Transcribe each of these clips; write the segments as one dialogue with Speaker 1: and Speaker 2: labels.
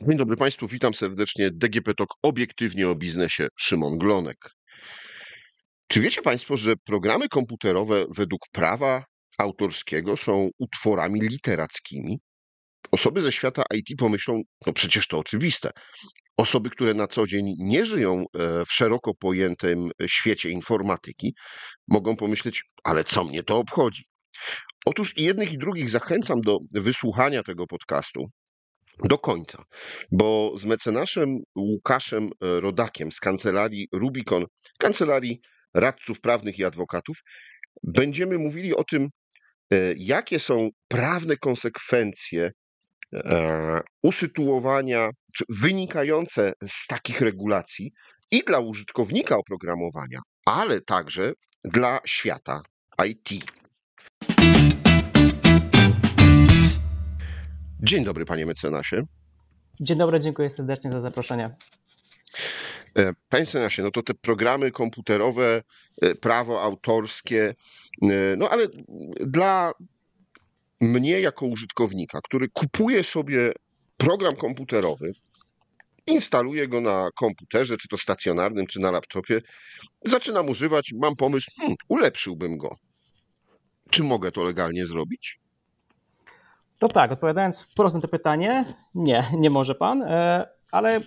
Speaker 1: Dzień dobry Państwu, witam serdecznie. DGP Talk obiektywnie o biznesie. Szymon Glonek. Czy wiecie Państwo, że programy komputerowe według prawa autorskiego są utworami literackimi? Osoby ze świata IT pomyślą, no przecież to oczywiste. Osoby, które na co dzień nie żyją e, w szeroko pojętym świecie informatyki, mogą pomyśleć, ale co mnie to obchodzi? Otóż i jednych i drugich zachęcam do wysłuchania tego podcastu, do końca, bo z mecenaszem Łukaszem e, Rodakiem z kancelarii Rubicon, kancelarii radców prawnych i adwokatów, będziemy mówili o tym, e, jakie są prawne konsekwencje e, usytuowania, czy wynikające z takich regulacji i dla użytkownika oprogramowania, ale także dla świata IT. Dzień dobry, panie mecenasie.
Speaker 2: Dzień dobry, dziękuję serdecznie za zaproszenie.
Speaker 1: E, panie mecenasie, no to te programy komputerowe, e, prawo autorskie, e, no ale dla mnie jako użytkownika, który kupuje sobie program komputerowy, instaluje go na komputerze, czy to stacjonarnym, czy na laptopie, zaczynam używać, mam pomysł, hmm, ulepszyłbym go. Czy mogę to legalnie zrobić?
Speaker 2: To tak, odpowiadając wprost na to pytanie, nie, nie może pan, e, ale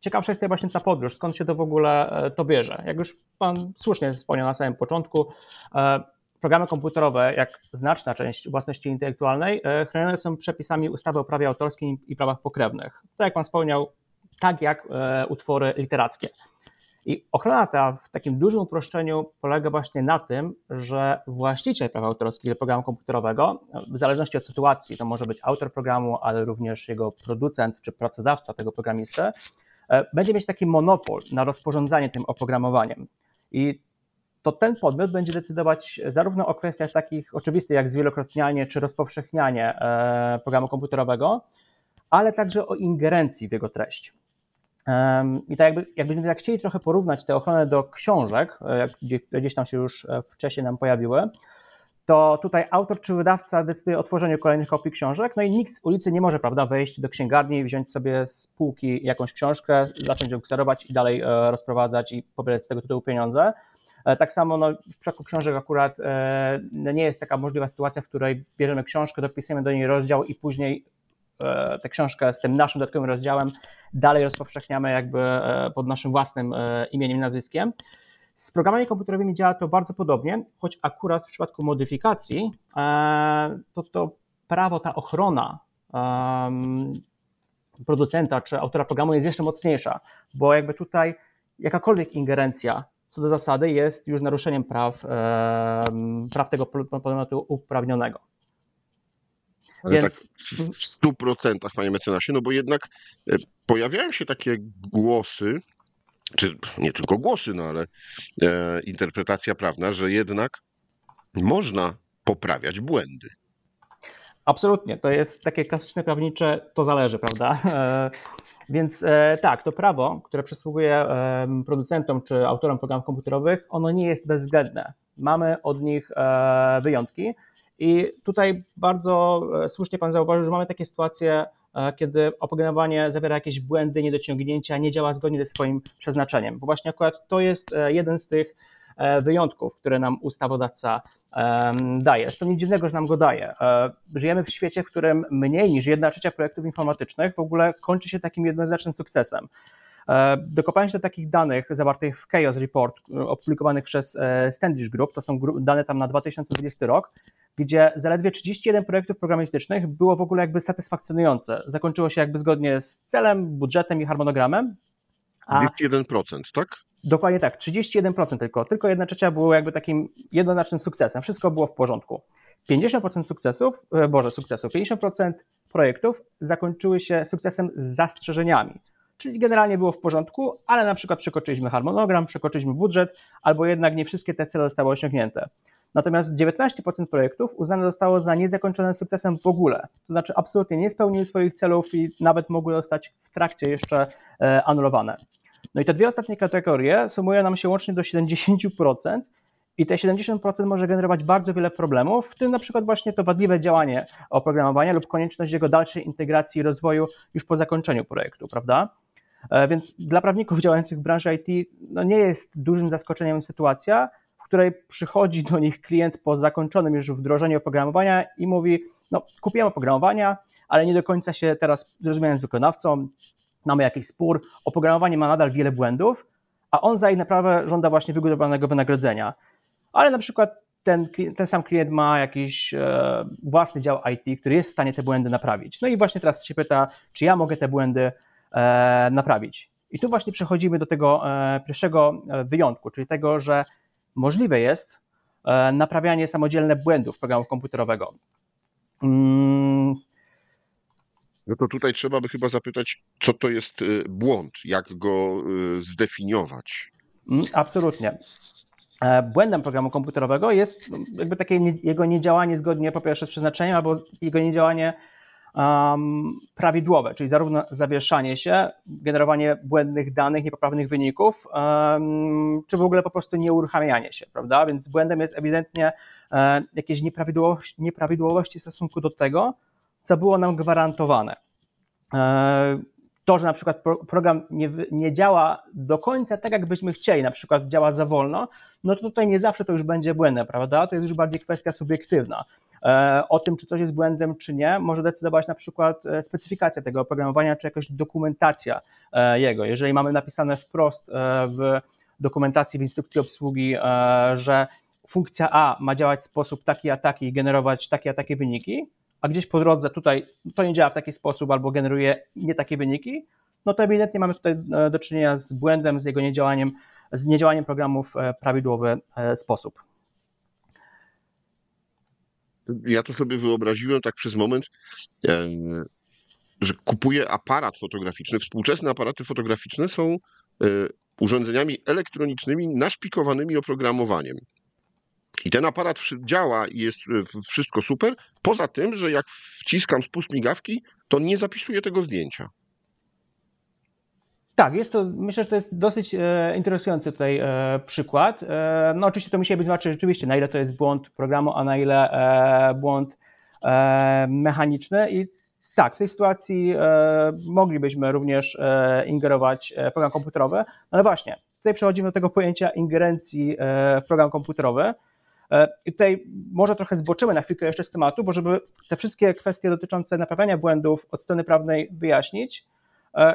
Speaker 2: ciekawsza jest właśnie ta podróż, skąd się to w ogóle e, to bierze. Jak już pan słusznie wspomniał na samym początku, e, programy komputerowe, jak znaczna część własności intelektualnej, chronione są przepisami ustawy o prawie autorskim i prawach pokrewnych. Tak jak pan wspomniał, tak jak utwory literackie. I ochrona ta w takim dużym uproszczeniu polega właśnie na tym, że właściciel praw autorskich programu komputerowego, w zależności od sytuacji, to może być autor programu, ale również jego producent czy pracodawca tego programisty, e, będzie mieć taki monopol na rozporządzanie tym oprogramowaniem. I to ten podmiot będzie decydować zarówno o kwestiach takich oczywistych jak zwielokrotnianie czy rozpowszechnianie e, programu komputerowego, ale także o ingerencji w jego treść. I tak jakby, jakbyśmy tak chcieli trochę porównać tę ochronę do książek, e, gdzie, gdzieś tam się już e, wcześniej nam pojawiły, to tutaj autor czy wydawca decyduje o tworzeniu kolejnych kopii książek, no i nikt z ulicy nie może, prawda, wejść do księgarni, wziąć sobie z półki jakąś książkę, zacząć ją kserować i dalej e, rozprowadzać i pobierać z tego tytułu pieniądze. Tak samo no, w przypadku książek akurat no, nie jest taka możliwa sytuacja, w której bierzemy książkę, dopisujemy do niej rozdział i później tę książkę z tym naszym dodatkowym rozdziałem dalej rozpowszechniamy jakby e, pod naszym własnym e, imieniem i nazwiskiem. Z programami komputerowymi działa to bardzo podobnie, choć akurat w przypadku modyfikacji to to prawo, ta ochrona producenta czy autora programu jest jeszcze mocniejsza, bo jakby tutaj jakakolwiek ingerencja co do zasady jest już naruszeniem praw, praw tego podmiotu uprawnionego.
Speaker 1: Ale Więc... tak w stu procentach, panie mecenasie, no bo jednak e, pojawiają się takie głosy, czy nie tylko głosy, no ale e, interpretacja prawna, że jednak można poprawiać błędy.
Speaker 2: Absolutnie, to jest takie klasyczne prawnicze, to zależy, prawda? E, więc e, tak, to prawo, które przysługuje producentom czy autorom programów komputerowych, ono nie jest bezwzględne. Mamy od nich wyjątki, i tutaj bardzo e, słusznie Pan zauważył, że mamy takie sytuacje, e, kiedy oprogramowanie zawiera jakieś błędy, niedociągnięcia, nie działa zgodnie ze swoim przeznaczeniem, bo właśnie akurat to jest e, jeden z tych wyjątków, które nam ustawodawca daje. Zresztą nic dziwnego, że nam go daje. Żyjemy w świecie, w którym mniej niż jedna trzecia projektów informatycznych w ogóle kończy się takim jednoznacznym sukcesem. Dokopałem się do takich danych zawartych w Chaos Report, opublikowanych przez Standish Group, to są dane tam na 2020 rok, gdzie zaledwie 31 projektów programistycznych było w ogóle jakby satysfakcjonujące. Zakończyło się jakby zgodnie z celem, budżetem i harmonogramem.
Speaker 1: 31%, tak?
Speaker 2: Dokładnie tak, 31% tylko. Tylko jedna trzecia było jakby takim jednoznacznym sukcesem. Wszystko było w porządku. 50% sukcesów, e, Boże, sukcesów, 50% projektów zakończyły się sukcesem z zastrzeżeniami. Czyli generalnie było w porządku, ale na przykład przekroczyliśmy harmonogram, przekroczyliśmy budżet, albo jednak nie wszystkie te cele zostały osiągnięte. Natomiast 19% projektów uznane zostało za niezakończone sukcesem w ogóle. To znaczy absolutnie nie spełniły swoich celów i nawet mogły zostać w trakcie jeszcze e, anulowane. No i te dwie ostatnie kategorie sumują nam się łącznie do 70% I te 70% może generować bardzo wiele problemów, w tym na przykład właśnie to wadliwe działanie oprogramowania lub konieczność jego dalszej integracji i rozwoju już po zakończeniu projektu, prawda? E, więc dla prawników działających w branży IT no nie jest dużym zaskoczeniem sytuacja, której przychodzi do nich klient po zakończonym już wdrożeniu oprogramowania i mówi: No, kupiłem oprogramowania, ale nie do końca się teraz zrozumiałem z wykonawcą, mamy jakiś spór, oprogramowanie ma nadal wiele błędów, a on za ich naprawę żąda właśnie wygórowanego wynagrodzenia. Ale na przykład ten, ten sam klient ma jakiś e, własny dział IT, który jest w stanie te błędy naprawić. No i właśnie teraz się pyta, czy ja mogę te błędy e, naprawić. I tu właśnie przechodzimy do tego e, pierwszego e, wyjątku, czyli tego, że możliwe jest e, naprawianie samodzielne błędów programu komputerowego. Mm,
Speaker 1: no to tutaj trzeba by chyba zapytać, co to jest y, błąd, jak go y, zdefiniować.
Speaker 2: Mm, absolutnie. E, błędem programu komputerowego jest jakby takie jego niedziałanie zgodnie po pierwsze z przeznaczeniem, albo jego niedziałanie um, prawidłowe, czyli zarówno zawieszanie się, generowanie błędnych danych, niepoprawnych wyników, um, czy w ogóle po prostu nieuruchamianie się, prawda? Więc błędem jest ewidentnie e, jakieś nieprawidłowości, nieprawidłowości w stosunku do tego, co było nam gwarantowane. E, to, że na przykład program nie, nie działa do końca tak, jak byśmy chcieli, na przykład działa za wolno, no to tutaj nie zawsze to już będzie błędem, prawda? To jest już bardziej kwestia subiektywna. E, o tym, czy coś jest błędem, czy nie, może decydować na przykład e, specyfikacja tego oprogramowania, czy jakaś dokumentacja jego. Jeżeli mamy napisane wprost w dokumentacji, w instrukcji obsługi, że funkcja A ma działać w sposób taki a taki i generować takie a takie wyniki, a gdzieś po drodze tutaj to nie działa w taki sposób albo generuje nie takie wyniki, no to ewidentnie mamy tutaj e, do czynienia z błędem, z jego niedziałaniem, z niedziałaniem programu w e, prawidłowy e, sposób.
Speaker 1: Ja to sobie wyobraziłem tak przez moment, że kupuję aparat fotograficzny. Współczesne aparaty fotograficzne są urządzeniami elektronicznymi naszpikowanymi oprogramowaniem. I ten aparat działa i jest e, wszystko super, poza tym, że jak wciskam spust migawki, to nie zapisuje tego zdjęcia.
Speaker 2: Tak, jest to, myślę, że to jest dosyć e, interesujący tutaj e, przykład. E, no oczywiście to musi być zobaczyć rzeczywiście, na ile to jest błąd programu, a na ile e, błąd e, mechaniczny i tak, w tej sytuacji moglibyśmy również ingerować w program komputerowy, no ale właśnie, tutaj przechodzimy do tego pojęcia ingerencji w program komputerowy. E, I tutaj może trochę zboczymy na chwilkę jeszcze z tematu, bo żeby te wszystkie kwestie dotyczące naprawiania błędów od strony prawnej wyjaśnić, e,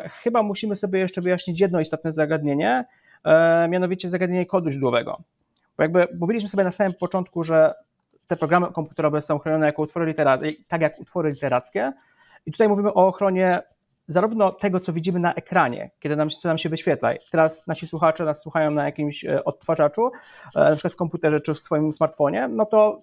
Speaker 2: chyba musimy sobie jeszcze wyjaśnić jedno istotne zagadnienie, e, mianowicie zagadnienie kodu źródłowego. Bo jakby mówiliśmy sobie na samym początku, że te programy komputerowe są chronione jako utwory literackie, tak jak utwory literackie. I tutaj mówimy o ochronie zarówno tego, co widzimy na ekranie, kiedy nam, co nam się wyświetla. Teraz nasi słuchacze nas słuchają na jakimś e, odtwarzaczu, e, na przykład w komputerze czy w swoim smartfonie, no to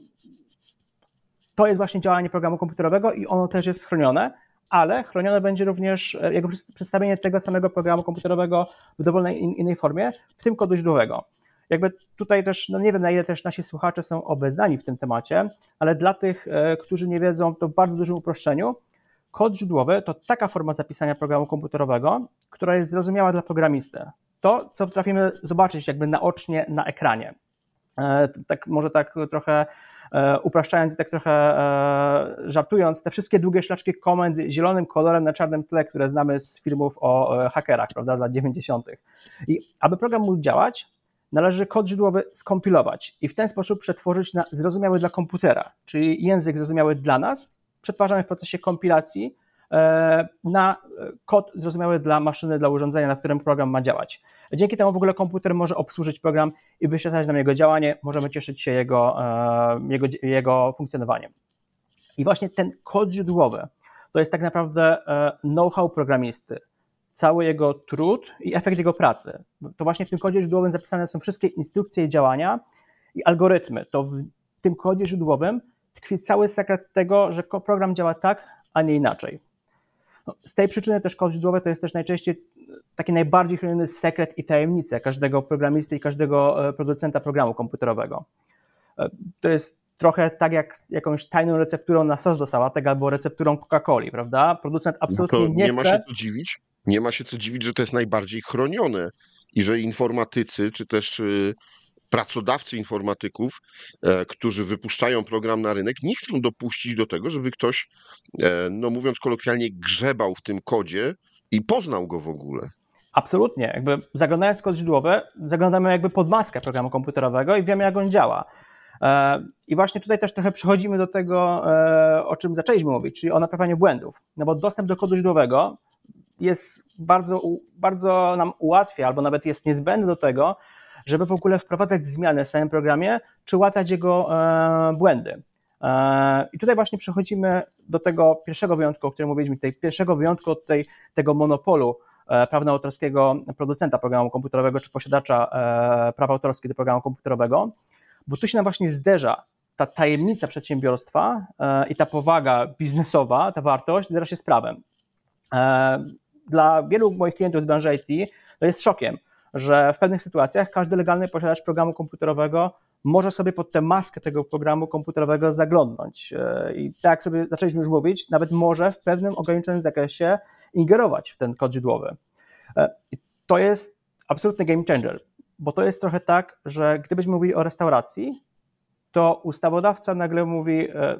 Speaker 2: to jest właśnie działanie programu komputerowego i ono też jest chronione, ale chronione będzie również e, jego przedstawienie tego samego programu komputerowego w dowolnej innej formie, w tym kodu źródłowego. Jakby tutaj też, no nie wiem na ile też nasi słuchacze są obeznani w tym temacie, ale dla tych, którzy nie wiedzą, to w bardzo dużym uproszczeniu, Kod źródłowy to taka forma zapisania programu komputerowego, która jest zrozumiała dla programisty. To, co potrafimy zobaczyć jakby naocznie na ekranie. E, tak może tak trochę e, upraszczając i tak trochę e, żartując, te wszystkie długie szlaczki komend zielonym kolorem na czarnym tle, które znamy z filmów o hakerach, prawda, z lat 90. I aby program mógł działać, należy kod źródłowy skompilować i w ten sposób przetworzyć na zrozumiały dla komputera, czyli język zrozumiały dla nas, przetwarzamy w procesie kompilacji e, na kod zrozumiały dla maszyny, dla urządzenia, na którym program ma działać. Dzięki temu w ogóle komputer może obsłużyć program i wyświetlać nam jego działanie, możemy cieszyć się jego, e, jego, jego funkcjonowaniem. I właśnie ten kod źródłowy to jest tak naprawdę e, know-how programisty, cały jego trud i efekt jego pracy. To właśnie w tym kodzie źródłowym zapisane są wszystkie instrukcje działania i algorytmy. To w tym kodzie źródłowym tkwi cały sekret tego, że program działa tak, a nie inaczej. No, z tej przyczyny też kod źródłowy to jest też najczęściej taki najbardziej chroniony sekret i tajemnica każdego programisty i każdego e, producenta programu komputerowego. E, to jest trochę tak jak jakąś tajną recepturą na sos do sałatek albo recepturą Coca-Coli, prawda? Producent no absolutnie no nie,
Speaker 1: nie chce... ma się co dziwić, nie ma się co dziwić, że to jest najbardziej chronione i że informatycy czy też y, pracodawcy informatyków, e, którzy wypuszczają program na rynek, nie chcą dopuścić do tego, żeby ktoś, e, no mówiąc kolokwialnie, grzebał w tym kodzie i poznał go w ogóle.
Speaker 2: Absolutnie. Jakby zaglądając kod źródłowy, zaglądamy jakby pod maskę programu komputerowego i wiemy, jak on działa. E, I właśnie tutaj też trochę przechodzimy do tego, o czym zaczęliśmy mówić, czyli o naprawianiu błędów. No bo dostęp do kodu źródłowego jest bardzo, bardzo nam ułatwia, albo nawet jest niezbędny do tego, żeby w ogóle wprowadzać zmiany w samym programie, czy łatać jego e, błędy. E, I tutaj właśnie przechodzimy do tego pierwszego wyjątku, o którym mówiliśmy, tej pierwszego wyjątku od tej, tego monopolu e, prawno-autorskiego producenta programu komputerowego czy posiadacza prawa autorskie do programu komputerowego, bo tu się nam właśnie zderza ta tajemnica przedsiębiorstwa i ta powaga biznesowa, ta wartość zderza się z prawem. Dla wielu moich klientów z branży IT to jest szokiem, że w pewnych sytuacjach każdy legalny posiadacz programu komputerowego może sobie pod tę maskę tego programu komputerowego zaglądnąć. E, I tak sobie zaczęliśmy już mówić, nawet może w pewnym ograniczonym zakresie ingerować w ten kod źródłowy. E, I to jest absolutny game changer, bo to jest trochę tak, że gdybyśmy mówili o restauracji, to ustawodawca nagle mówi, e,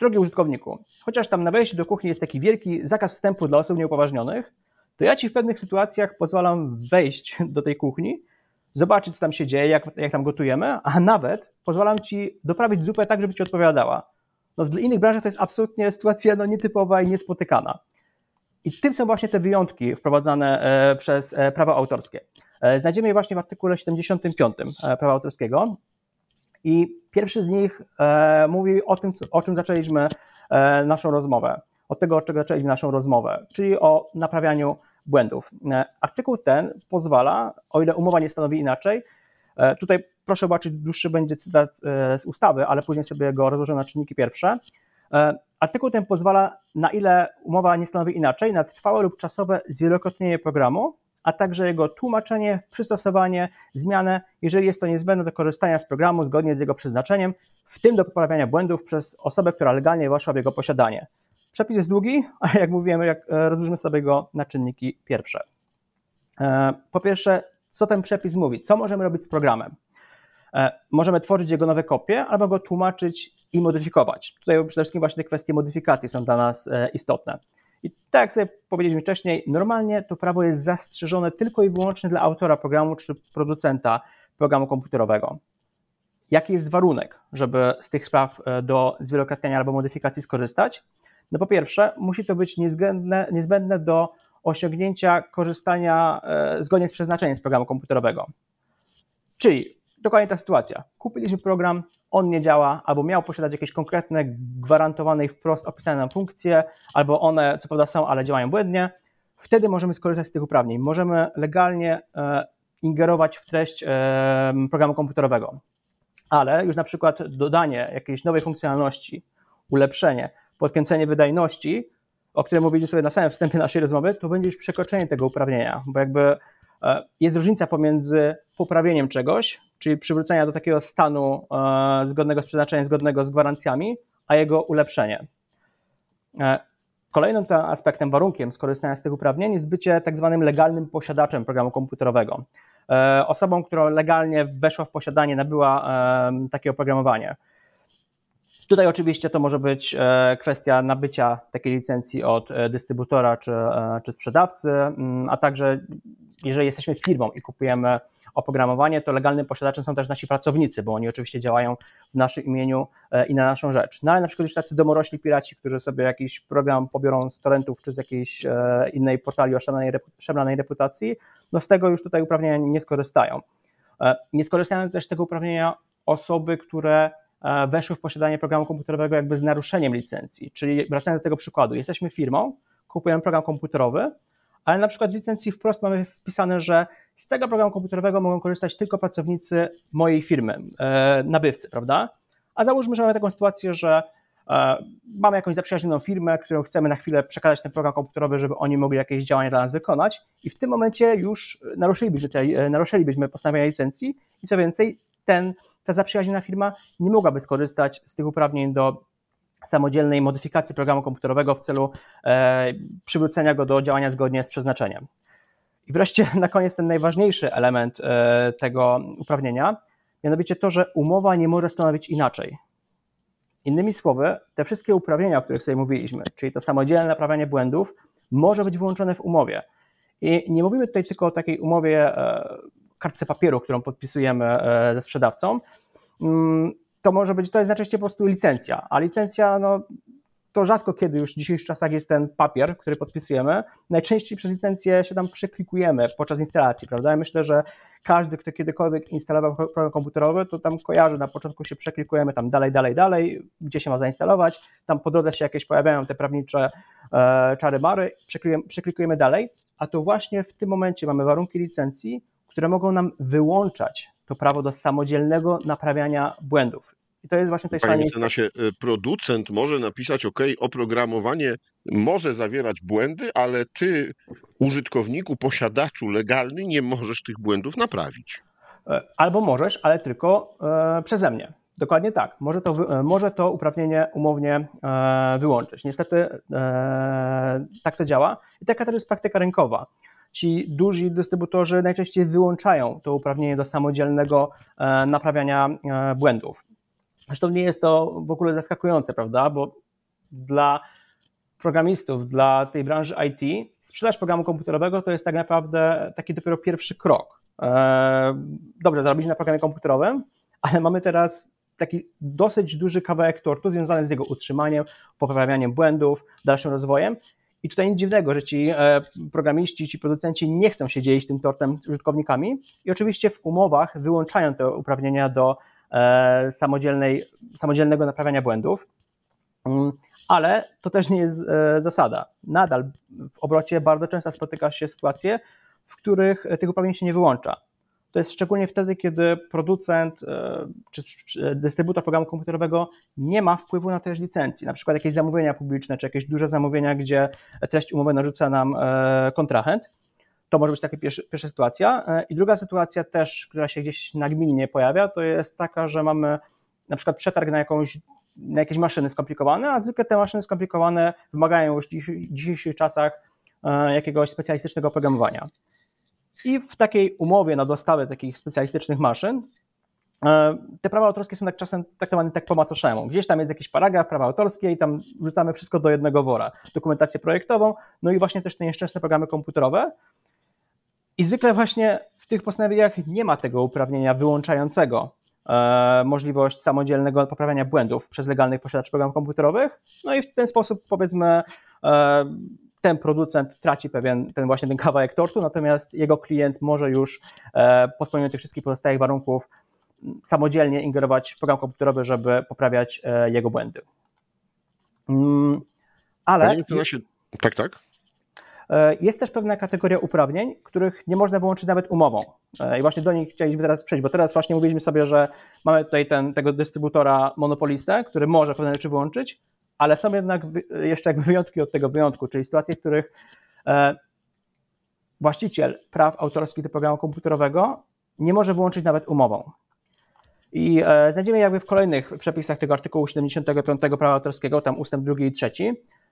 Speaker 2: drogi użytkowniku, chociaż tam na wejściu do kuchni jest taki wielki zakaz wstępu dla osób nieupoważnionych, to ja ci w pewnych sytuacjach pozwalam wejść do tej kuchni, zobaczyć, co tam się dzieje, jak, jak tam gotujemy, a nawet pozwalam ci doprawić zupę tak, żeby ci odpowiadała. No w innych branżach to jest absolutnie sytuacja no, nietypowa i niespotykana. I tym są właśnie te wyjątki wprowadzane e, przez e, prawo autorskie. E, znajdziemy je właśnie w artykule 75 prawa autorskiego. I pierwszy z nich mówi o tym, o czym zaczęliśmy naszą rozmowę od tego, od czego zaczęliśmy naszą rozmowę, czyli o naprawianiu błędów. E, artykuł ten pozwala, o ile umowa nie stanowi inaczej, e, tutaj proszę zobaczyć, dłuższy będzie cytat e, z ustawy, ale później sobie go rozłożę na czynniki pierwsze. Artykuł ten pozwala, na ile umowa nie stanowi inaczej, na trwałe lub czasowe zwielokrotnienie programu, a także jego tłumaczenie, przystosowanie, zmianę, jeżeli jest to niezbędne do korzystania z programu zgodnie z jego przeznaczeniem, w tym do poprawiania błędów przez osobę, która legalnie weszła w jego posiadanie. Przepis jest długi, a jak mówiłem, jak e, rozróżmy sobie go na czynniki pierwsze. E, po pierwsze, co ten przepis mówi? Co możemy robić z programem? E, możemy tworzyć jego nowe kopie albo go tłumaczyć i modyfikować. Tutaj przede wszystkim właśnie te kwestie modyfikacji są dla nas istotne. I tak jak sobie powiedzieliśmy wcześniej, normalnie to prawo jest zastrzeżone tylko i wyłącznie dla autora programu czy producenta programu komputerowego. Jaki jest warunek, żeby z tych spraw do zwielokrotniania albo modyfikacji skorzystać? No po pierwsze, musi to być niezbędne, niezbędne do osiągnięcia korzystania e, zgodnie z przeznaczeniem z programu komputerowego. Czyli dokładnie ta sytuacja. Kupiliśmy program, on nie działa, albo miał posiadać jakieś konkretne, gwarantowane i wprost opisane nam funkcje, albo one co prawda są, ale działają błędnie. Wtedy możemy skorzystać z tych uprawnień. Możemy legalnie e, ingerować w treść e, programu komputerowego. Ale już na przykład dodanie jakiejś nowej funkcjonalności, ulepszenie, podkręcenie wydajności, o którym mówiliśmy sobie na samym wstępie naszej rozmowy, to będzie już przekroczenie tego uprawnienia, bo jakby e, jest różnica pomiędzy poprawieniem czegoś, czyli przywrócenia do takiego stanu e, zgodnego z przeznaczeniem, zgodnego z gwarancjami, a jego ulepszenie. E, kolejnym aspektem, warunkiem skorzystania z tych uprawnień jest bycie tak zwanym legalnym posiadaczem programu komputerowego. Osobą, która legalnie weszła w posiadanie, nabyła takie oprogramowanie. Tutaj oczywiście to może być e, kwestia nabycia takiej licencji od e, dystrybutora czy, e, czy sprzedawcy, mm, a także jeżeli jesteśmy firmą i kupujemy oprogramowanie, to legalnym posiadaczem są też nasi pracownicy, bo oni oczywiście działają w naszym imieniu i na naszą rzecz. No ale na przykład już tacy domorośli piraci, którzy sobie jakiś program pobiorą z torrentów czy z jakiejś innej portali o szemranej reputacji, no z tego już tutaj uprawnienia nie skorzystają. Nie skorzystają też z tego uprawnienia osoby, które weszły w posiadanie programu komputerowego jakby z naruszeniem licencji. Czyli wracając do tego przykładu, jesteśmy firmą, kupujemy program komputerowy, ale na przykład w licencji wprost mamy wpisane, że z tego programu komputerowego mogą korzystać tylko pracownicy mojej firmy, e, nabywcy, prawda? A załóżmy, że mamy taką sytuację, że e, mamy jakąś zaprzyjaźnioną firmę, którą chcemy na chwilę przekazać ten program komputerowy, żeby oni mogli jakieś działania dla nas wykonać i w tym momencie już naruszylibyśmy, naruszylibyśmy postanowienia licencji i co więcej, ten ta zaprzyjaźniona firma nie mogłaby skorzystać z tych uprawnień do samodzielnej modyfikacji programu komputerowego w celu e, przywrócenia go do działania zgodnie z przeznaczeniem. I wreszcie na koniec ten najważniejszy element e, tego uprawnienia, mianowicie to, że umowa nie może stanowić inaczej. Innymi słowy, te wszystkie uprawnienia, o których sobie mówiliśmy, czyli to samodzielne naprawianie błędów, może być wyłączone w umowie. I nie mówimy tutaj tylko o takiej umowie, e, kartce papieru, którą podpisujemy e, ze sprzedawcą. Mm, to może być, to jest najczęściej po prostu licencja, a licencja, no, to rzadko kiedy już w dzisiejszych czasach jest ten papier, który podpisujemy. Najczęściej przez licencję się tam przeklikujemy podczas instalacji, prawda? Ja myślę, że każdy, kto kiedykolwiek instalował program komputerowy, to tam kojarzy, na początku się przeklikujemy tam dalej, dalej, dalej, gdzie się ma zainstalować, tam po drodze się jakieś pojawiają te prawnicze e, czary mary, przeklikujemy, przeklikujemy dalej, a to właśnie w tym momencie mamy warunki licencji, które mogą nam wyłączać to prawo do samodzielnego naprawiania błędów. I to jest właśnie tutaj
Speaker 1: Panie mecenasie, y, producent może napisać, OK, oprogramowanie może zawierać błędy, ale ty, użytkowniku, posiadaczu legalny, nie możesz tych błędów naprawić.
Speaker 2: E, albo możesz, ale tylko e, przeze mnie. Dokładnie tak. Może to, e, może to uprawnienie umownie e, wyłączyć. Niestety e, tak to działa i taka to jest praktyka rynkowa. Ci duzi dystrybutorzy najczęściej wyłączają to uprawnienie do samodzielnego e, naprawiania błędów. Zresztą nie jest to w ogóle zaskakujące, prawda? Bo dla programistów, dla tej branży IT, sprzedaż programu komputerowego to jest tak naprawdę taki dopiero pierwszy krok. E, dobrze, zarobić na programie komputerowym, ale mamy teraz taki dosyć duży kawałek tortu związany z jego utrzymaniem, poprawianiem błędów, dalszym rozwojem. I tutaj nic dziwnego, że ci e, programiści, ci producenci nie chcą się dzielić tym tortem z użytkownikami i oczywiście w umowach wyłączają te uprawnienia do E, samodzielnej, samodzielnego naprawiania błędów. Mm, ale to też nie jest e, zasada. Nadal w obrocie bardzo często spotyka się sytuacje, w których tych uprawnień się nie wyłącza. To jest szczególnie wtedy, kiedy producent e, czy dystrybutor programu komputerowego nie ma wpływu na treść licencji, na przykład jakieś zamówienia publiczne, czy jakieś duże zamówienia, gdzie treść umowy narzuca nam kontrahent to może być taka pierwsza, sytuacja. E, I druga sytuacja też, która się gdzieś nagminnie pojawia, to jest taka, że mamy na przykład przetarg na jakąś na jakieś maszyny skomplikowane, a zwykle te maszyny skomplikowane wymagają już w dzisiejszych czasach e, jakiegoś specjalistycznego oprogramowania. I w takiej umowie na dostawę takich specjalistycznych maszyn e, te prawa autorskie są tak czasem traktowane tak po macoszemu. Gdzieś tam jest jakiś paragraf prawa autorskie i tam wrzucamy wszystko do jednego wora. Dokumentację projektową, no i właśnie też te nieszczęsne programy komputerowe, i zwykle właśnie w tych postanowieniach nie ma tego uprawnienia wyłączającego e, możliwość samodzielnego poprawiania błędów przez legalnych posiadaczy programów komputerowych. No i w ten sposób powiedzmy e, ten producent traci pewien ten właśnie ten kawałek tortu, natomiast jego klient może już e, pod wpływem tych wszystkich pozostałych warunków samodzielnie ingerować w program komputerowy, żeby poprawiać e, jego błędy. Mm, ale.
Speaker 1: Mecenasie, tak, tak.
Speaker 2: E, jest też pewna kategoria uprawnień, których nie można wyłączyć nawet umową. I właśnie do nich chcieliśmy teraz przejść, bo teraz właśnie mówiliśmy sobie, że mamy tutaj ten, tego dystrybutora monopolistę, który może pewne rzeczy wyłączyć, ale są jednak jeszcze jakby wyjątki od tego wyjątku, czyli sytuacje, w których e, właściciel praw autorskich do programu komputerowego nie może wyłączyć nawet umową. I znajdziemy jakby w kolejnych przepisach tego artykułu 75 prawa autorskiego, tam ustęp drugi i trzeci, E,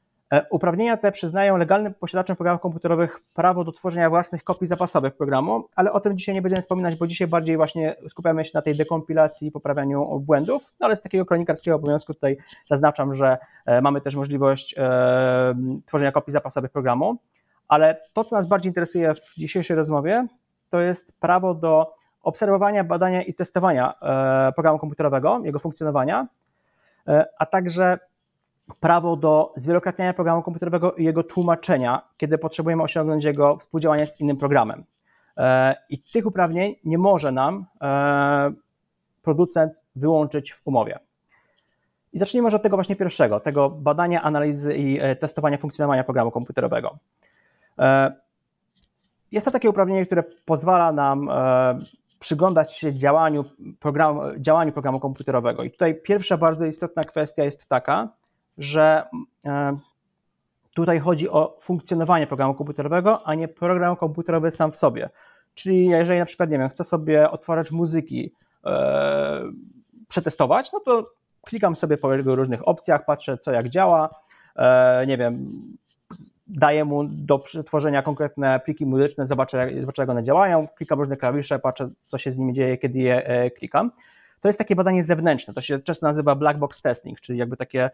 Speaker 2: uprawnienia te przyznają legalnym posiadaczom programów komputerowych prawo do tworzenia własnych kopii zapasowych programu, ale o tym dzisiaj nie będziemy wspominać, bo dzisiaj bardziej właśnie skupiamy się na tej dekompilacji i poprawianiu błędów, no ale z takiego kronikarskiego obowiązku tutaj zaznaczam, że e, mamy też możliwość e, tworzenia kopii zapasowych programu, ale to, co nas bardziej interesuje w dzisiejszej rozmowie, to jest prawo do obserwowania, badania i testowania programu komputerowego, jego funkcjonowania, a także prawo do zwielokrotniania programu komputerowego i jego tłumaczenia, kiedy potrzebujemy osiągnąć jego współdziałanie z innym programem. E, I tych uprawnień nie może nam e, producent wyłączyć w umowie. I zacznijmy może od tego właśnie pierwszego, tego badania, analizy i e, testowania funkcjonowania programu komputerowego. Jest to takie uprawnienie, które pozwala nam przyglądać się działaniu programu, działaniu programu komputerowego. I tutaj pierwsza bardzo istotna kwestia jest taka, że e, tutaj chodzi o funkcjonowanie programu komputerowego, a nie program komputerowy sam w sobie. Czyli jeżeli na przykład, nie wiem, chcę sobie otworzyć muzyki, e, przetestować, no to klikam sobie po różnych opcjach, patrzę co jak działa, e, nie wiem, daję mu do przetworzenia konkretne pliki muzyczne, zobaczę, zobaczę jak one działają, klikam różne klawisze, patrzę co się z nimi dzieje, kiedy je klikam. to jest takie badanie zewnętrzne. To się często nazywa black box testing, czyli jakby takie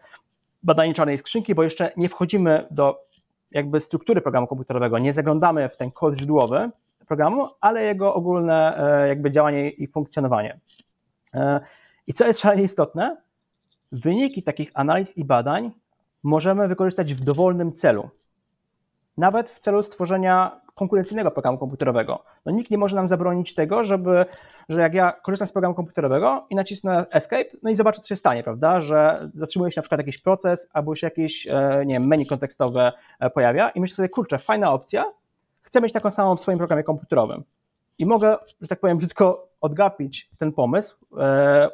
Speaker 2: badanie czarnej skrzynki, bo jeszcze nie wchodzimy do jakby struktury programu komputerowego, nie zaglądamy w ten kod źródłowy programu, ale jego ogólne e, jakby działanie i funkcjonowanie. E, I co jest szalenie istotne, wyniki takich analiz i badań możemy wykorzystać w dowolnym celu. Nawet w celu stworzenia konkurencyjnego programu komputerowego. No, nikt nie może nam zabronić tego, żeby, że jak ja korzystam z programu komputerowego i nacisnę Escape, no i zobaczę, co się stanie, prawda? Że zatrzymuje się na przykład jakiś proces, albo się jakieś e, nie wiem, menu kontekstowe e, pojawia i myślę sobie, kurczę, fajna opcja, chcę mieć taką samą w swoim programie komputerowym. I mogę, że tak powiem, brzydko odgapić ten pomysł, e,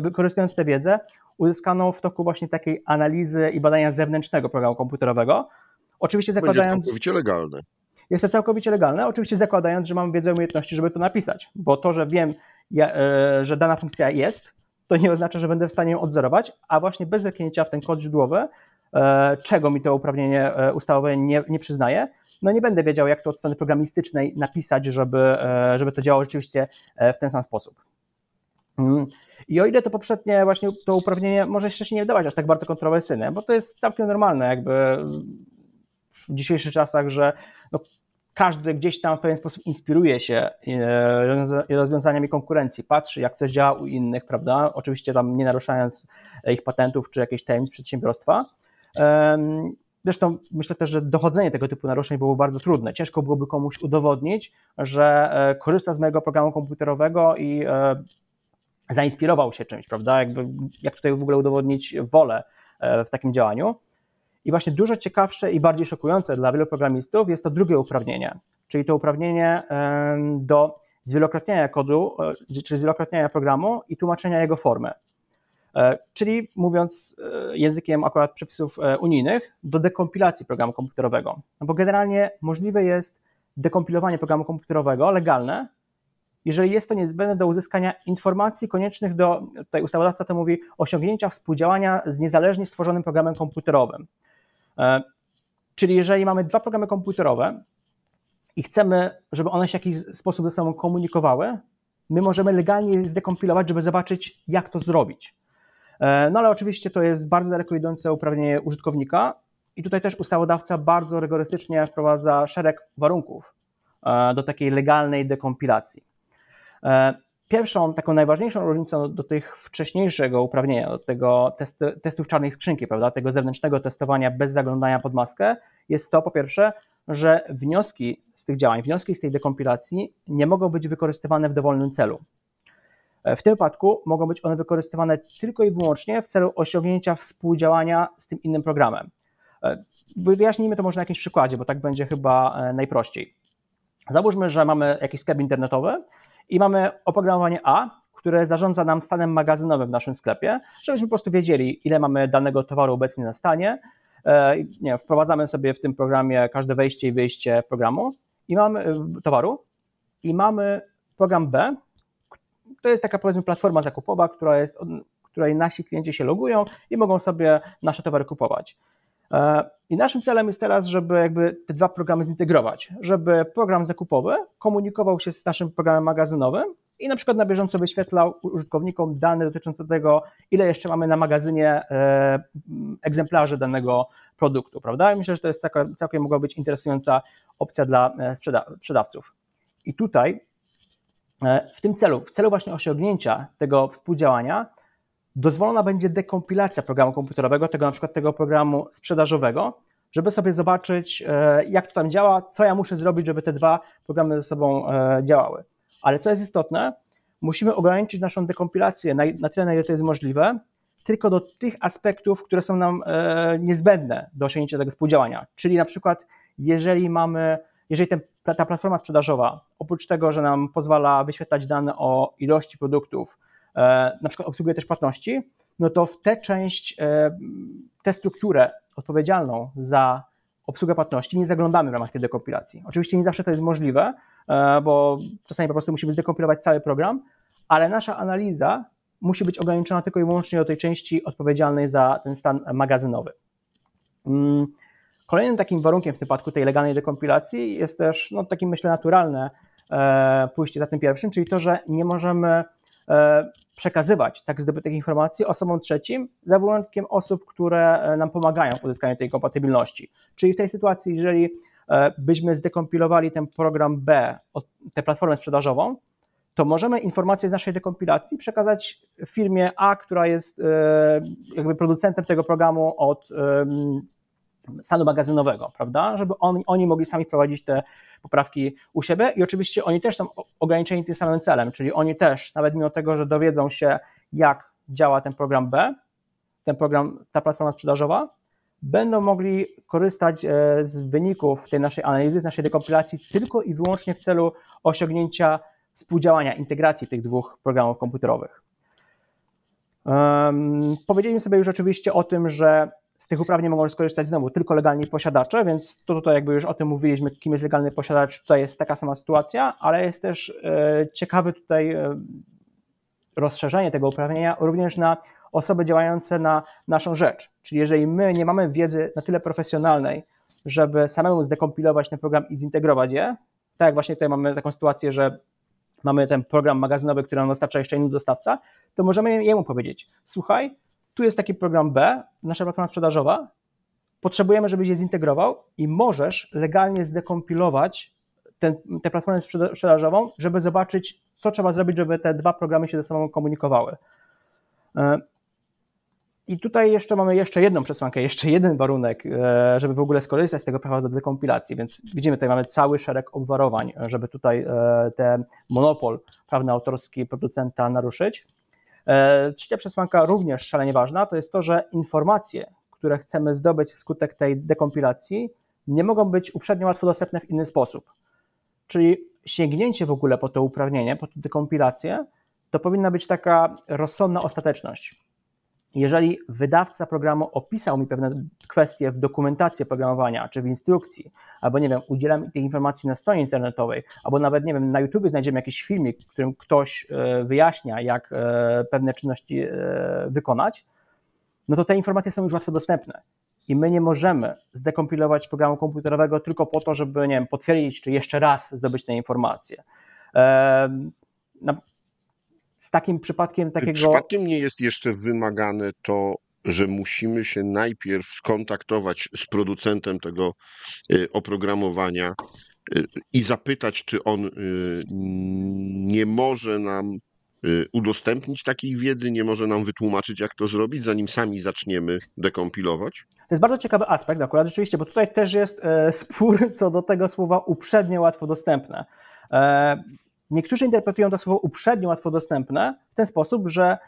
Speaker 2: wykorzystując tę wiedzę uzyskaną w toku właśnie takiej analizy i badania zewnętrznego programu komputerowego.
Speaker 1: Oczywiście zakładając. Będzie całkowicie legalne.
Speaker 2: Jest to całkowicie legalne, oczywiście zakładając, że mam wiedzę umiejętności, żeby to napisać, bo to, że wiem, e, że dana funkcja jest, to nie oznacza, że będę w stanie ją odzorować, a właśnie bez zerknięcia w ten kod źródłowy, e, czego mi to uprawnienie e, ustawowe nie, nie przyznaje, no nie będę wiedział, jak to od strony programistycznej napisać, żeby, żeby to działało rzeczywiście w ten sam sposób. Mm. I o ile to poprzednie właśnie to uprawnienie może jeszcze się nie wydawać aż tak bardzo kontrowersyjne, bo to jest całkiem normalne jakby w dzisiejszych czasach, że no, każdy gdzieś tam w pewien sposób inspiruje się e, rozwiązaniami konkurencji, patrzy jak coś działa u innych, prawda? Oczywiście tam nie naruszając ich patentów czy jakiejś tajemnic przedsiębiorstwa. Zresztą myślę też, że dochodzenie tego typu naruszeń było bardzo trudne. Ciężko byłoby komuś udowodnić, że e, korzysta z mojego programu komputerowego i e, zainspirował się czymś, prawda? Jakby, jak tutaj w ogóle udowodnić wolę w takim działaniu. I właśnie dużo ciekawsze i bardziej szokujące dla wielu programistów jest to drugie uprawnienie, czyli to uprawnienie do zwielokrotniania kodu, e, czy zwielokrotniania programu i tłumaczenia jego formy. E, czyli mówiąc e, językiem akurat przepisów unijnych, do dekompilacji programu komputerowego. No bo generalnie możliwe jest dekompilowanie programu komputerowego legalne, jeżeli jest to niezbędne do uzyskania informacji koniecznych do, tutaj ustawodawca to mówi, osiągnięcia współdziałania z niezależnie stworzonym programem komputerowym. E, czyli jeżeli mamy dwa programy komputerowe i chcemy, żeby one się w jakiś sposób ze sobą komunikowały, my możemy legalnie je zdekompilować, żeby zobaczyć, jak to zrobić. E, no ale oczywiście to jest bardzo daleko idące uprawnienie użytkownika i tutaj też ustawodawca bardzo rygorystycznie wprowadza szereg warunków e, do takiej legalnej dekompilacji. Pierwszą, taką najważniejszą różnicą do tych wcześniejszego uprawnienia, do tego testu, testów czarnej skrzynki, prawda, tego zewnętrznego testowania bez zaglądania pod maskę, jest to po pierwsze, że wnioski z tych działań, wnioski z tej dekompilacji nie mogą być wykorzystywane w dowolnym celu. W tym wypadku mogą być one wykorzystywane tylko i wyłącznie w celu osiągnięcia współdziałania z tym innym programem. Wyjaśnijmy to może na jakimś przykładzie, bo tak będzie chyba e, najprościej. Załóżmy, że mamy jakiś sklep internetowy i mamy oprogramowanie A, które zarządza nam stanem magazynowym w naszym sklepie, żebyśmy po prostu wiedzieli, ile mamy danego towaru obecnie na stanie. E, nie, wprowadzamy sobie w tym programie każde wejście i wyjście programu i mamy e, towaru i mamy program B. To jest taka powiedzmy platforma zakupowa, która jest, której nasi klienci się logują i mogą sobie nasze towary kupować. E, I naszym celem jest teraz, żeby jakby te dwa programy zintegrować, żeby program zakupowy komunikował się z naszym programem magazynowym i na przykład na bieżąco wyświetlał użytkownikom dane dotyczące tego, ile jeszcze mamy na magazynie e, egzemplarzy danego produktu, prawda? Myślę, że to jest taka, całkiem mogła być interesująca opcja dla e, sprzedawców. I tutaj w tym celu, w celu właśnie osiągnięcia tego współdziałania, dozwolona będzie dekompilacja programu komputerowego, tego na przykład tego programu sprzedażowego, żeby sobie zobaczyć, e, jak to tam działa, co ja muszę zrobić, żeby te dwa programy ze sobą e, działały. Ale co jest istotne, musimy ograniczyć naszą dekompilację na, tyle, na ile to jest możliwe, tylko do tych aspektów, które są nam e, niezbędne do osiągnięcia tego współdziałania. Czyli na przykład, jeżeli mamy, jeżeli ten, ta platforma sprzedażowa, oprócz tego, że nam pozwala wyświetlać dane o ilości produktów, na przykład obsługuje też płatności, no to w tę część, e, tę strukturę odpowiedzialną za obsługę płatności nie zaglądamy w ramach tej dekompilacji. Oczywiście nie zawsze to jest możliwe, e, bo czasami po prostu musimy zdekompilować cały program, ale nasza analiza musi być ograniczona tylko i wyłącznie do tej części odpowiedzialnej za ten stan magazynowy. Mm, kolejnym takim warunkiem w przypadku tej legalnej dekompilacji jest też no, takim myślę naturalne pójście za tym pierwszym, czyli to, że nie możemy przekazywać tak zdobytych informacji osobom trzecim, za wyłączkiem osób, które nam pomagają w uzyskaniu tej kompatybilności. Czyli w tej sytuacji, jeżeli byśmy zdekompilowali ten program B, tę platformę sprzedażową, to możemy informacje z naszej dekompilacji przekazać firmie A, która jest jakby producentem tego programu od stanu magazynowego, prawda? Żeby on, oni mogli sami prowadzić te poprawki u siebie i oczywiście oni też są ograniczeni tym samym celem, czyli oni też, nawet mimo tego, że dowiedzą się, jak działa ten program B, ten program, ta platforma sprzedażowa, będą mogli korzystać e, z wyników tej naszej analizy, z naszej dekompilacji tylko i wyłącznie w celu osiągnięcia współdziałania, integracji tych dwóch programów komputerowych. Um, powiedzieliśmy sobie już oczywiście o tym, że z tych uprawnień mogą skorzystać znowu tylko legalni posiadacze, więc to tutaj jakby już o tym mówiliśmy, kim jest legalny posiadacz, tutaj jest taka sama sytuacja, ale jest też e, ciekawe tutaj e, rozszerzenie tego uprawnienia również na osoby działające na naszą rzecz. Czyli jeżeli my nie mamy wiedzy na tyle profesjonalnej, żeby samemu zdekompilować ten program i zintegrować je, tak jak właśnie tutaj mamy taką sytuację, że mamy ten program magazynowy, który nam dostarcza jeszcze inny dostawca, to możemy jemu powiedzieć, słuchaj, tu jest taki program B, nasza platforma sprzedażowa, potrzebujemy, żebyś je zintegrował i możesz legalnie zdekompilować ten, tę platformę sprzedażową, żeby zobaczyć, co trzeba zrobić, żeby te dwa programy się ze sobą komunikowały. E, I tutaj jeszcze mamy jeszcze jedną przesłankę, jeszcze jeden warunek, e, żeby w ogóle skorzystać z tego prawa do dekompilacji. Więc widzimy, tutaj mamy cały szereg obwarowań, żeby tutaj e, ten monopol prawny autorski producenta naruszyć. E, trzecia przesłanka, również szalenie ważna, to jest to, że informacje, które chcemy zdobyć wskutek tej dekompilacji, nie mogą być uprzednio łatwo dostępne w inny sposób. Czyli sięgnięcie w ogóle po to uprawnienie, po tę dekompilację, to powinna być taka rozsądna ostateczność jeżeli wydawca programu opisał mi pewne kwestie w dokumentacji oprogramowania, czy w instrukcji, albo nie wiem, udzielam tej informacji na stronie internetowej, albo nawet nie wiem, na YouTube znajdziemy jakiś filmik, w którym ktoś e, wyjaśnia, jak e, pewne czynności e, wykonać, no to te informacje są już łatwo dostępne. I my nie możemy zdekompilować programu komputerowego tylko po to, żeby nie wiem, potwierdzić, czy jeszcze raz zdobyć te informacje z takim przypadkiem takiego.
Speaker 1: Przypadkiem nie jest jeszcze wymagane to, że musimy się najpierw skontaktować z producentem tego y, oprogramowania y, i zapytać, czy on y, nie może nam udostępnić takiej wiedzy, nie może nam wytłumaczyć, jak to zrobić, zanim sami zaczniemy dekompilować?
Speaker 2: To jest bardzo ciekawy aspekt akurat rzeczywiście, bo tutaj też jest e, spór co do tego słowa uprzednio łatwo dostępne. Niektórzy interpretują to słowo uprzednio łatwo dostępne w ten sposób, że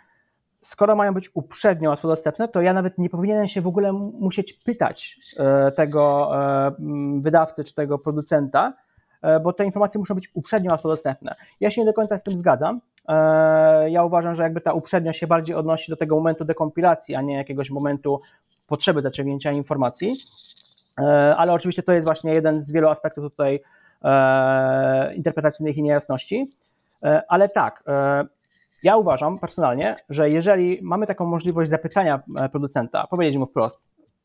Speaker 2: skoro mają być uprzednio łatwo dostępne, to ja nawet nie powinienem się w ogóle musieć pytać e, tego e, wydawcy czy tego producenta, e, bo te informacje muszą być uprzednio łatwo dostępne. Ja się nie do końca z tym zgadzam. Ja uważam, że jakby ta uprzednio się bardziej odnosi do tego momentu dekompilacji, a nie jakiegoś momentu potrzeby zaciągnięcia informacji. Ale oczywiście to jest właśnie jeden z wielu aspektów tutaj interpretacyjnych i niejasności. E, ale tak, e, ja uważam personalnie, że jeżeli mamy taką możliwość zapytania producenta, powiedzieć mu wprost,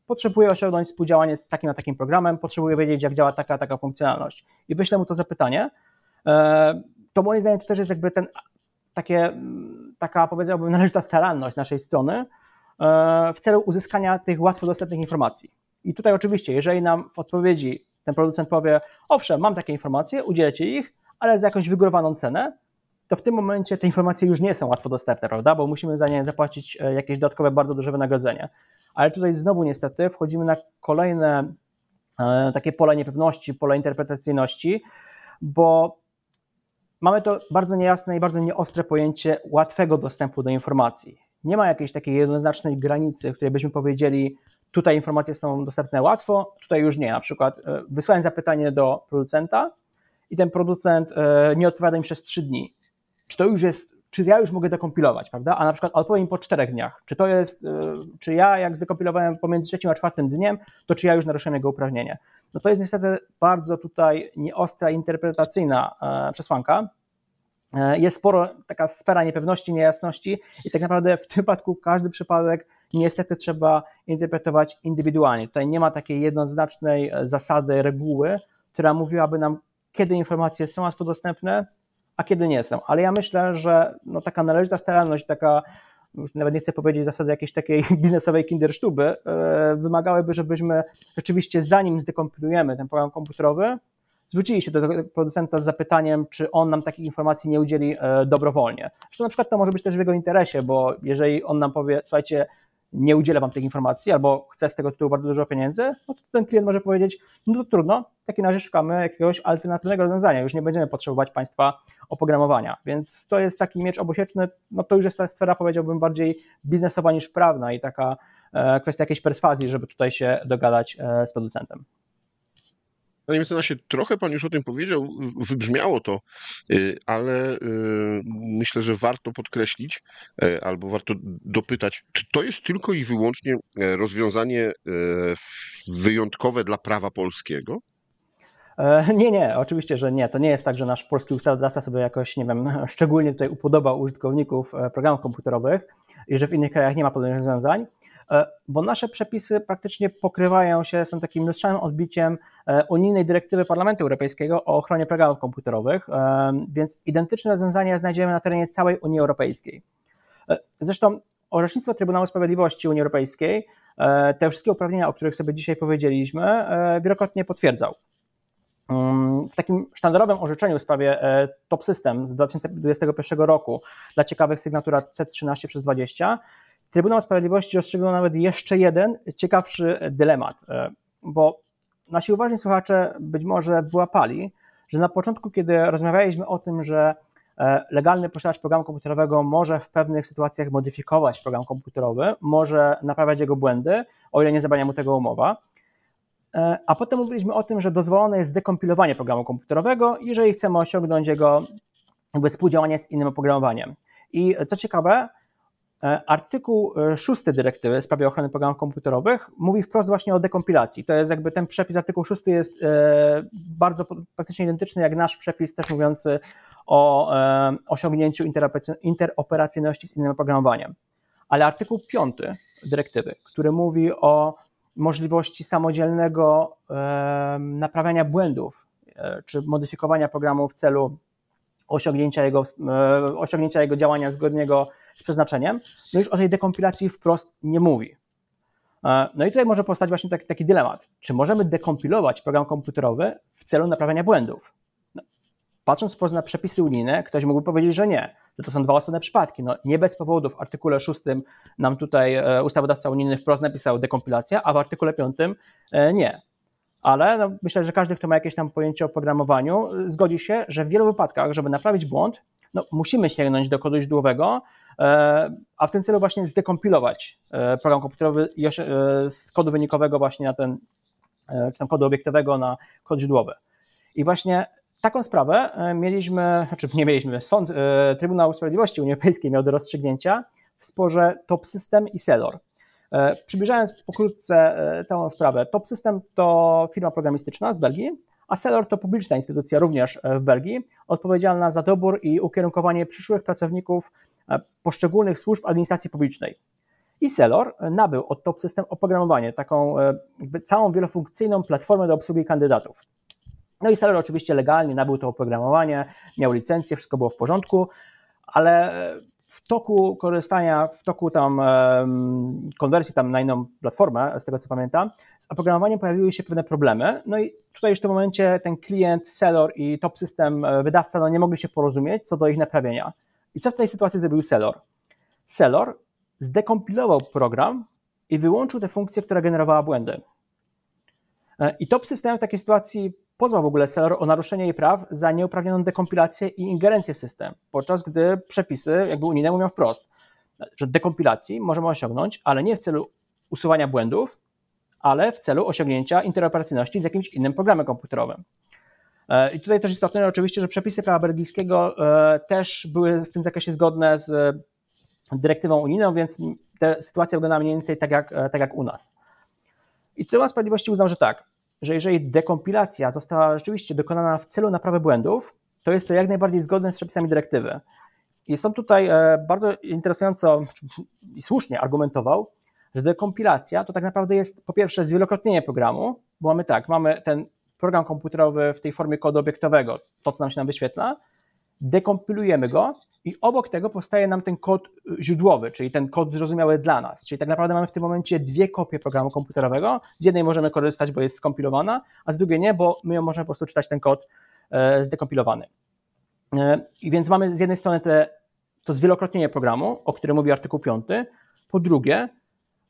Speaker 2: potrzebuję osiągnąć współdziałanie z takim a takim programem, potrzebuję wiedzieć, jak działa taka taka funkcjonalność i wyślę mu to zapytanie, to moim zdaniem to też jest jakby ten, takie, taka powiedziałbym należyta staranność naszej strony w celu uzyskania tych łatwo dostępnych informacji. I tutaj oczywiście, jeżeli nam w odpowiedzi ten producent powie, owszem, mam takie informacje, udzielcie ich, ale za jakąś wygórowaną cenę, to w tym momencie te informacje już nie są łatwo dostępne, prawda? Bo musimy za nie zapłacić e, jakieś dodatkowe, bardzo duże wynagrodzenie. Ale tutaj znowu niestety wchodzimy na kolejne e, takie pole niepewności, pole interpretacyjności, bo mamy to bardzo niejasne i bardzo nieostre pojęcie łatwego dostępu do informacji. Nie ma jakiejś takiej jednoznacznej granicy, w której byśmy powiedzieli, Tutaj informacje są dostępne łatwo, tutaj już nie. Na przykład e, wysłałem zapytanie do producenta i ten producent e, nie odpowiada mi przez trzy dni. Czy to już jest, czy ja już mogę dekompilować, prawda? A na przykład odpowiem po czterech dniach. Czy to jest, e, czy ja jak zdekompilowałem pomiędzy trzecim a czwartym dniem, to czy ja już naruszyłem jego uprawnienie? No to jest niestety bardzo tutaj nieostra interpretacyjna przesłanka. Jest sporo taka sfera niepewności, niejasności i tak naprawdę w tym przypadku każdy przypadek niestety trzeba interpretować indywidualnie. Tutaj nie ma takiej jednoznacznej e, zasady, reguły, która mówiłaby nam, kiedy informacje są łatwo dostępne, a kiedy nie są. Ale ja myślę, że no, taka należyta staranność, taka już nawet nie chcę powiedzieć zasady jakiejś takiej biznesowej kindersztuby, e, wymagałyby, żebyśmy rzeczywiście zanim zdekompilujemy ten program komputerowy, zwrócili się do producenta z zapytaniem, czy on nam takich informacji nie udzieli e, dobrowolnie. Zresztą na przykład to może być też w jego interesie, bo jeżeli on nam powie, słuchajcie, nie udzielę wam tych informacji albo chcę z tego tytułu bardzo dużo pieniędzy, no to ten klient może powiedzieć, no to trudno, w takim razie szukamy jakiegoś alternatywnego rozwiązania, już nie będziemy potrzebować państwa oprogramowania. Więc to jest taki miecz obosieczny, no to już jest ta sfera, powiedziałbym, bardziej biznesowa niż prawna i taka e, kwestia jakiejś perswazji, żeby tutaj się dogadać e, z producentem.
Speaker 1: Panie mecenasie, trochę Pan już o tym powiedział, wybrzmiało to, y, ale y, myślę, że warto podkreślić e, albo warto dopytać, czy to jest tylko i wyłącznie e, rozwiązanie e, wyjątkowe dla prawa polskiego?
Speaker 2: Nie, nie, oczywiście, że nie. To nie jest tak, że nasz polski ustawodawca sobie jakoś, nie wiem, szczególnie tutaj upodobał użytkowników programów komputerowych i że w innych krajach nie ma podobnych rozwiązań. E, bo nasze przepisy praktycznie pokrywają się, są takim lustrzałym odbiciem e, unijnej dyrektywy Parlamentu Europejskiego o ochronie programów komputerowych, e, więc identyczne rozwiązania znajdziemy na terenie całej Unii Europejskiej. Zresztą orzecznictwo Trybunału Sprawiedliwości Unii Europejskiej te wszystkie uprawnienia, o których sobie dzisiaj powiedzieliśmy, wielokrotnie potwierdzał. Mm, w takim sztandarowym orzeczeniu w sprawie Top System z 2021 roku dla ciekawych sygnatura C13 przez 20 Trybunał Sprawiedliwości rozstrzygnął nawet jeszcze jeden ciekawszy dylemat, e, bo nasi uważni słuchacze być może wyłapali, że na początku, kiedy rozmawialiśmy o tym, że e, legalny posiadacz programu komputerowego może w pewnych sytuacjach modyfikować program komputerowy, może naprawiać jego błędy, o ile nie zabrania mu tego umowa. E, a potem mówiliśmy o tym, że dozwolone jest dekompilowanie programu komputerowego, jeżeli chcemy osiągnąć jego współdziałanie z innym oprogramowaniem. I co ciekawe, artykuł 6 e, dyrektywy w sprawie ochrony programów komputerowych mówi wprost właśnie o dekompilacji. To jest jakby ten przepis, artykuł 6 jest e, bardzo praktycznie identyczny jak nasz przepis też mówiący o osiągnięciu interoperacyjności z innym oprogramowaniem. Ale artykuł 5 dyrektywy, który mówi o możliwości samodzielnego naprawiania błędów czy modyfikowania programu w celu osiągnięcia jego, osiągnięcia jego działania zgodnego z przeznaczeniem, no już o tej dekompilacji wprost nie mówi. E, no i tutaj może powstać właśnie taki, taki dylemat. Czy możemy dekompilować program komputerowy w celu naprawiania błędów? No, patrząc na przepisy unijne, ktoś mógłby powiedzieć, że nie, że to są dwa osobne przypadki. No, nie bez powodu w artykule 6 nam tutaj e, ustawodawca unijny wprost napisał dekompilacja, a w artykule 5 e, nie. Ale no, myślę, że każdy, kto ma jakieś tam pojęcie o programowaniu, zgodzi się, że w wielu wypadkach, żeby naprawić błąd, no, musimy sięgnąć do kodu źródłowego, a w tym celu właśnie zdekompilować e, program komputerowy e, z kodu wynikowego właśnie na ten, czy tam kodu obiektowego na kod źródłowy. I właśnie taką sprawę mieliśmy, znaczy nie mieliśmy, sąd, Trybunał Sprawiedliwości Unii Europejskiej miał do rozstrzygnięcia w sporze Top System i Celor. Przybliżając pokrótce całą sprawę, Top System to firma programistyczna z Belgii, a Celor to publiczna instytucja również w Belgii, odpowiedzialna za dobór i ukierunkowanie przyszłych pracowników E, poszczególnych służb administracji publicznej. I Celor nabył od Top System oprogramowanie, taką e, całą wielofunkcyjną platformę do obsługi kandydatów. No i Celor oczywiście legalnie nabył to oprogramowanie, miał licencję, wszystko było w porządku, ale w toku korzystania, w toku tam konwersji tam na inną platformę, z tego co pamiętam, z oprogramowaniem pojawiły się pewne problemy. No i tutaj już w tym momencie ten klient, Celor i Top System e, wydawca no nie mogli się porozumieć co do ich naprawienia. I co w tej sytuacji zrobił Celor? Celor zdekompilował program i wyłączył tę funkcję, która generowała błędy. E, I top system w takiej sytuacji pozwał w ogóle Celor o naruszenie jej praw za nieuprawnioną dekompilację i ingerencję w system, podczas gdy przepisy jakby unijne mówią wprost, że dekompilacji możemy osiągnąć, ale nie w celu usuwania błędów, ale w celu osiągnięcia interoperacyjności z jakimś innym programem komputerowym. E, I tutaj też istotne oczywiście, że przepisy prawa belgijskiego e, też były w tym zakresie zgodne z dyrektywą unijną, więc ta sytuacja wygląda mniej więcej tak jak, tak jak u nas. I Trybunał Sprawiedliwości uznał, że tak, że jeżeli dekompilacja została rzeczywiście dokonana w celu naprawy błędów, to jest to jak najbardziej zgodne z przepisami dyrektywy. I są tutaj e, bardzo interesująco i słusznie argumentował, że dekompilacja to tak naprawdę jest po pierwsze zwielokrotnienie programu, bo mamy tak, mamy ten program komputerowy w tej formie kodu obiektowego, to co nam się nam wyświetla, dekompilujemy go i obok tego powstaje nam ten kod źródłowy, czyli ten kod zrozumiały dla nas. Czyli tak naprawdę mamy w tym momencie dwie kopie programu komputerowego. Z jednej możemy korzystać, bo jest skompilowana, a z drugiej nie, bo my ją możemy po prostu czytać ten kod e, zdekompilowany. E, I więc mamy z jednej strony te, to zwielokrotnienie programu, o którym mówi artykuł 5. Po drugie,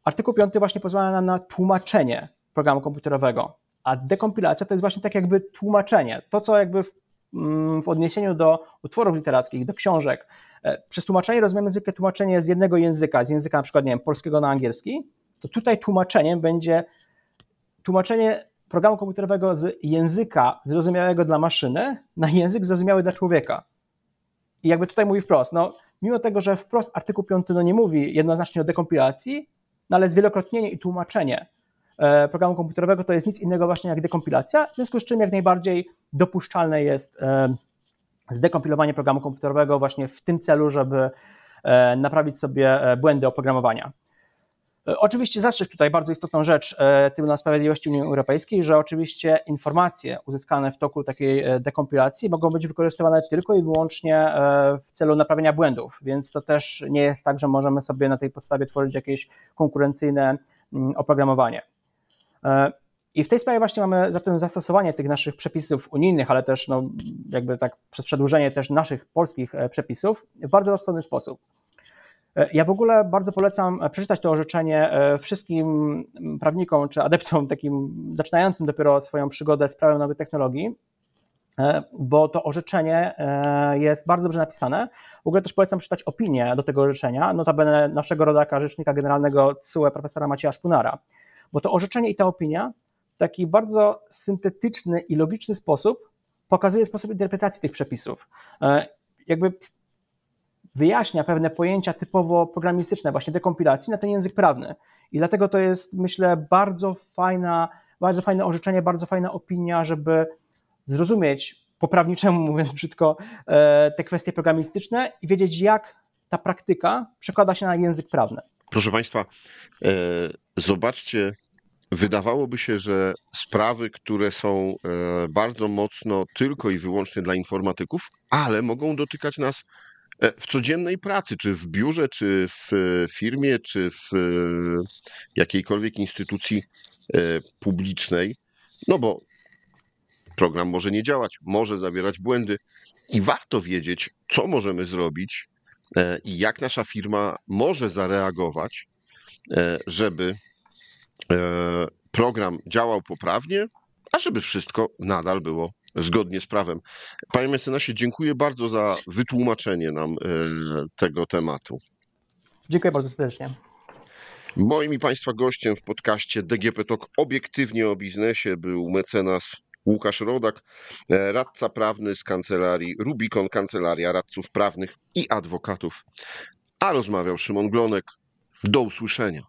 Speaker 2: artykuł 5 właśnie pozwala nam na tłumaczenie programu komputerowego, a dekompilacja to jest właśnie tak jakby tłumaczenie. To, co jakby w Mm, w odniesieniu do utworów literackich, do książek, e, przez tłumaczenie rozumiemy zwykle tłumaczenie z jednego języka, z języka na przykład, nie wiem, polskiego na angielski, to tutaj tłumaczeniem będzie tłumaczenie programu komputerowego z języka zrozumiałego dla maszyny na język zrozumiały dla człowieka. I jakby tutaj mówi wprost, no mimo tego, że wprost artykuł 5 no nie mówi jednoznacznie o dekompilacji, no ale zwielokrotnienie i tłumaczenie programu komputerowego to jest nic innego właśnie jak dekompilacja, w związku z czym jak najbardziej dopuszczalne jest e, zdekompilowanie programu komputerowego właśnie w tym celu, żeby e, naprawić sobie błędy oprogramowania. Oczywiście zastrzec tutaj bardzo istotną rzecz Trybunału Sprawiedliwości Unii Europejskiej, że oczywiście informacje uzyskane w toku takiej dekompilacji mogą być wykorzystywane tylko i wyłącznie w celu naprawienia błędów, więc to też nie jest tak, że możemy sobie na tej podstawie tworzyć jakieś konkurencyjne mm, oprogramowanie. E, I w tej sprawie właśnie mamy zatem zastosowanie tych naszych przepisów unijnych, ale też no, jakby tak przez przedłużenie też naszych polskich e, przepisów w bardzo rozsądny sposób. E, ja w ogóle bardzo polecam przeczytać to orzeczenie wszystkim prawnikom czy adeptom takim zaczynającym dopiero swoją przygodę z prawem nowych technologii, bo to orzeczenie jest bardzo dobrze napisane. W ogóle też polecam przeczytać opinię do tego orzeczenia, notabene naszego rodaka, rzecznika generalnego CUE, profesora Macieja Szpunara bo to orzeczenie i ta opinia w taki bardzo syntetyczny i logiczny sposób pokazuje sposób interpretacji tych przepisów. E, jakby wyjaśnia pewne pojęcia typowo programistyczne, właśnie dekompilacji na ten język prawny. I dlatego to jest, myślę, bardzo fajna, bardzo fajne orzeczenie, bardzo fajna opinia, żeby zrozumieć po prawniczemu, mówiąc brzydko, e, te kwestie programistyczne i wiedzieć, jak ta praktyka przekłada się na język prawny.
Speaker 1: Proszę Państwa, e, zobaczcie, wydawałoby się, że sprawy, które są e, bardzo mocno tylko i wyłącznie dla informatyków, ale mogą dotykać nas e, w codziennej pracy, czy w biurze, czy w firmie, czy w jakiejkolwiek instytucji publicznej, no bo program może nie działać, może zawierać błędy i warto wiedzieć, co możemy zrobić, E, i jak nasza firma może zareagować, e, żeby e, program działał poprawnie, a żeby wszystko nadal było zgodnie z prawem. Panie mecenasie, dziękuję bardzo za wytłumaczenie nam tego tematu.
Speaker 2: Dziękuję bardzo serdecznie.
Speaker 1: Moim i Państwa gościem w podcaście DGP Talk obiektywnie o biznesie był mecenas Łukasz Rodak, e, radca prawny z kancelarii Rubikon, kancelaria radców prawnych i adwokatów. A rozmawiał Szymon Glonek. Do usłyszenia.